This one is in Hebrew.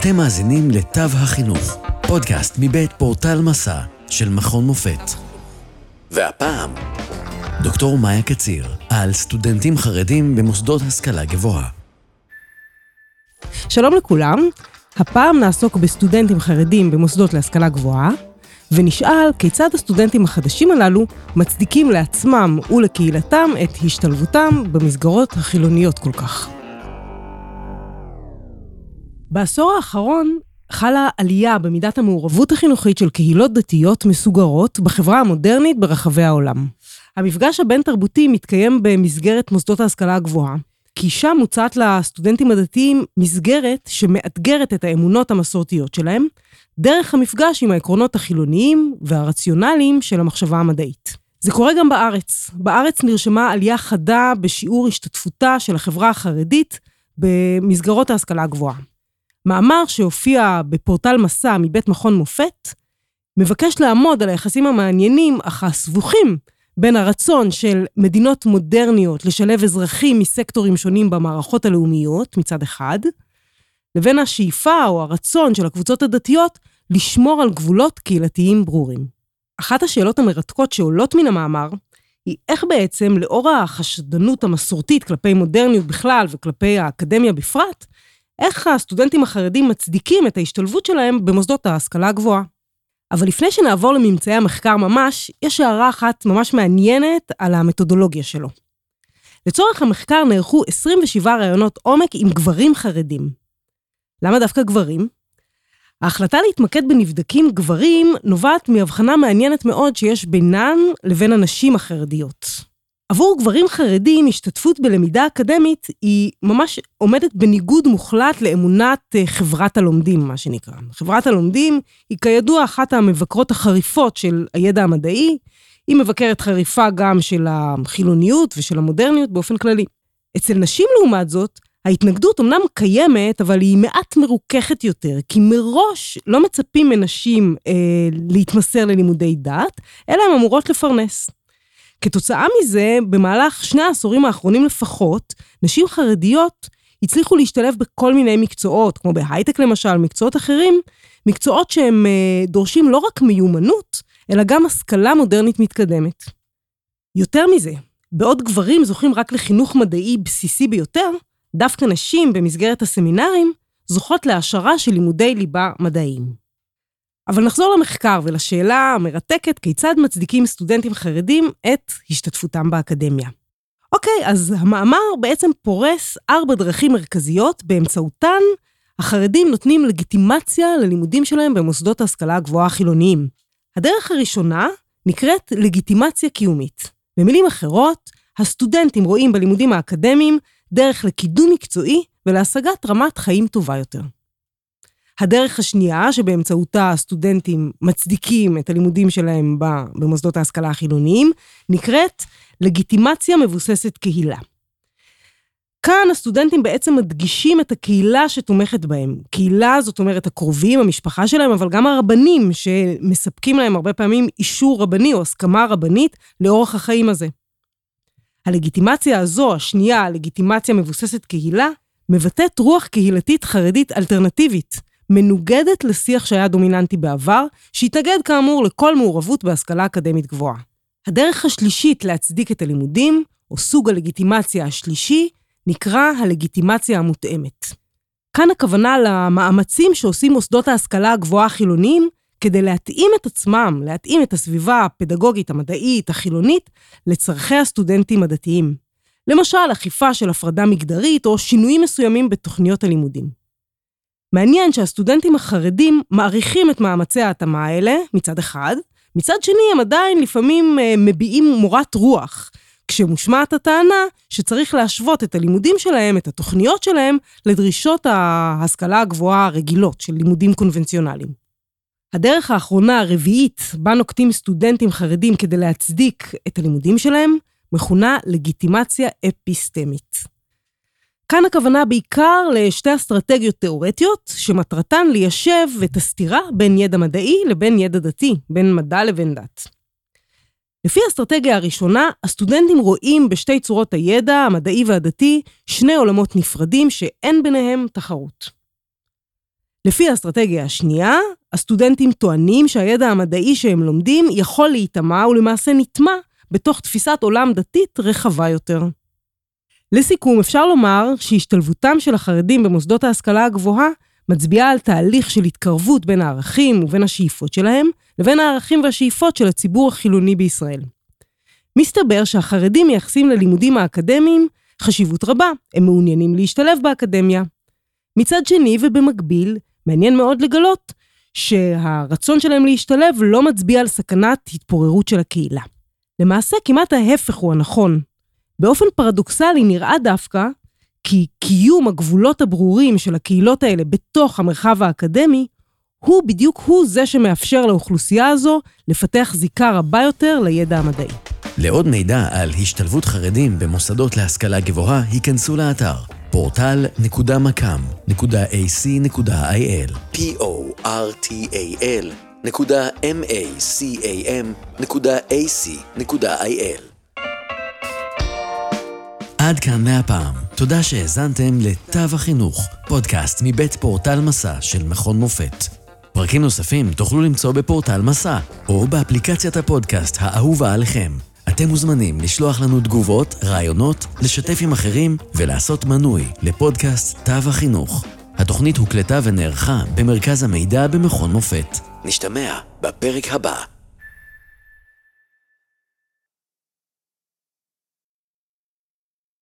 אתם מאזינים לתו החינוך, פודקאסט מבית פורטל מסע של מכון מופת. והפעם, דוקטור מאיה קציר, על סטודנטים חרדים במוסדות השכלה גבוהה. שלום לכולם, הפעם נעסוק בסטודנטים חרדים במוסדות להשכלה גבוהה, ונשאל כיצד הסטודנטים החדשים הללו מצדיקים לעצמם ולקהילתם את השתלבותם במסגרות החילוניות כל כך. בעשור האחרון חלה עלייה במידת המעורבות החינוכית של קהילות דתיות מסוגרות בחברה המודרנית ברחבי העולם. המפגש הבין-תרבותי מתקיים במסגרת מוסדות ההשכלה הגבוהה, כי שם מוצעת לסטודנטים הדתיים מסגרת שמאתגרת את האמונות המסורתיות שלהם, דרך המפגש עם העקרונות החילוניים והרציונליים של המחשבה המדעית. זה קורה גם בארץ. בארץ נרשמה עלייה חדה בשיעור השתתפותה של החברה החרדית במסגרות ההשכלה הגבוהה. מאמר שהופיע בפורטל מסע מבית מכון מופת, מבקש לעמוד על היחסים המעניינים אך הסבוכים בין הרצון של מדינות מודרניות לשלב אזרחים מסקטורים שונים במערכות הלאומיות מצד אחד, לבין השאיפה או הרצון של הקבוצות הדתיות לשמור על גבולות קהילתיים ברורים. אחת השאלות המרתקות שעולות מן המאמר היא איך בעצם, לאור החשדנות המסורתית כלפי מודרניות בכלל וכלפי האקדמיה בפרט, איך הסטודנטים החרדים מצדיקים את ההשתלבות שלהם במוסדות ההשכלה הגבוהה. אבל לפני שנעבור לממצאי המחקר ממש, יש הערה אחת ממש מעניינת על המתודולוגיה שלו. לצורך המחקר נערכו 27 ראיונות עומק עם גברים חרדים. למה דווקא גברים? ההחלטה להתמקד בנבדקים גברים נובעת מהבחנה מעניינת מאוד שיש בינן לבין הנשים החרדיות. עבור גברים חרדים, השתתפות בלמידה אקדמית היא ממש עומדת בניגוד מוחלט לאמונת אה, חברת הלומדים, מה שנקרא. חברת הלומדים היא כידוע אחת המבקרות החריפות של הידע המדעי, היא מבקרת חריפה גם של החילוניות ושל המודרניות באופן כללי. אצל נשים, לעומת זאת, ההתנגדות אמנם קיימת, אבל היא מעט מרוככת יותר, כי מראש לא מצפים מנשים אה, להתמסר ללימודי דת, אלא הן אמורות לפרנס. כתוצאה מזה, במהלך שני העשורים האחרונים לפחות, נשים חרדיות הצליחו להשתלב בכל מיני מקצועות, כמו בהייטק למשל, מקצועות אחרים, מקצועות שהם אה, דורשים לא רק מיומנות, אלא גם השכלה מודרנית מתקדמת. יותר מזה, בעוד גברים זוכים רק לחינוך מדעי בסיסי ביותר, דווקא נשים במסגרת הסמינרים זוכות להעשרה של לימודי ליבה מדעיים. אבל נחזור למחקר ולשאלה המרתקת כיצד מצדיקים סטודנטים חרדים את השתתפותם באקדמיה. אוקיי, אז המאמר בעצם פורס ארבע דרכים מרכזיות באמצעותן החרדים נותנים לגיטימציה ללימודים שלהם במוסדות ההשכלה הגבוהה החילוניים. הדרך הראשונה נקראת לגיטימציה קיומית. במילים אחרות, הסטודנטים רואים בלימודים האקדמיים דרך לקידום מקצועי ולהשגת רמת חיים טובה יותר. הדרך השנייה, שבאמצעותה הסטודנטים מצדיקים את הלימודים שלהם במוסדות ההשכלה החילוניים, נקראת לגיטימציה מבוססת קהילה. כאן הסטודנטים בעצם מדגישים את הקהילה שתומכת בהם. קהילה, זאת אומרת, הקרובים, המשפחה שלהם, אבל גם הרבנים שמספקים להם הרבה פעמים אישור רבני או הסכמה רבנית לאורח החיים הזה. הלגיטימציה הזו, השנייה, הלגיטימציה מבוססת קהילה, מבטאת רוח קהילתית חרדית אלטרנטיבית, מנוגדת לשיח שהיה דומיננטי בעבר, שהתנגד כאמור לכל מעורבות בהשכלה אקדמית גבוהה. הדרך השלישית להצדיק את הלימודים, או סוג הלגיטימציה השלישי, נקרא הלגיטימציה המותאמת. כאן הכוונה למאמצים שעושים מוסדות ההשכלה הגבוהה החילוניים כדי להתאים את עצמם, להתאים את הסביבה הפדגוגית, המדעית, החילונית, לצורכי הסטודנטים הדתיים. למשל, אכיפה של הפרדה מגדרית או שינויים מסוימים בתוכניות הלימודים. מעניין שהסטודנטים החרדים מעריכים את מאמצי ההתאמה האלה, מצד אחד, מצד שני הם עדיין לפעמים אה, מביעים מורת רוח, כשמושמעת הטענה שצריך להשוות את הלימודים שלהם, את התוכניות שלהם, לדרישות ההשכלה הגבוהה הרגילות של לימודים קונבנציונליים. הדרך האחרונה, הרביעית, בה נוקטים סטודנטים חרדים כדי להצדיק את הלימודים שלהם, מכונה לגיטימציה אפיסטמית. כאן הכוונה בעיקר לשתי אסטרטגיות תאורטיות, שמטרתן ליישב את הסתירה בין ידע מדעי לבין ידע דתי, בין מדע לבין דת. לפי האסטרטגיה הראשונה, הסטודנטים רואים בשתי צורות הידע, המדעי והדתי, שני עולמות נפרדים שאין ביניהם תחרות. לפי האסטרטגיה השנייה, הסטודנטים טוענים שהידע המדעי שהם לומדים יכול להיטמע ולמעשה נטמע בתוך תפיסת עולם דתית רחבה יותר. לסיכום, אפשר לומר שהשתלבותם של החרדים במוסדות ההשכלה הגבוהה מצביעה על תהליך של התקרבות בין הערכים ובין השאיפות שלהם, לבין הערכים והשאיפות של הציבור החילוני בישראל. מסתבר שהחרדים מייחסים ללימודים האקדמיים חשיבות רבה, הם מעוניינים להשתלב באקדמיה. מצד שני ובמקביל, מעניין מאוד לגלות שהרצון שלהם להשתלב לא מצביע על סכנת התפוררות של הקהילה. למעשה, כמעט ההפך הוא הנכון. באופן פרדוקסלי נראה דווקא כי קיום הגבולות הברורים של הקהילות האלה בתוך המרחב האקדמי, הוא בדיוק הוא זה שמאפשר לאוכלוסייה הזו לפתח זיקה רבה יותר לידע המדעי. לעוד מידע על השתלבות חרדים במוסדות להשכלה גבוהה, היכנסו לאתר portal.macam.ac.il p-o-r-t-a-l נקודה m-a-c-a-m.ac.il עד כאן מהפעם. תודה שהאזנתם לתו החינוך, פודקאסט מבית פורטל מסע של מכון מופת. פרקים נוספים תוכלו למצוא בפורטל מסע, או באפליקציית הפודקאסט האהובה עליכם. אתם מוזמנים לשלוח לנו תגובות, רעיונות, לשתף עם אחרים ולעשות מנוי לפודקאסט תו החינוך. התוכנית הוקלטה ונערכה במרכז המידע במכון מופת. נשתמע בפרק הבא.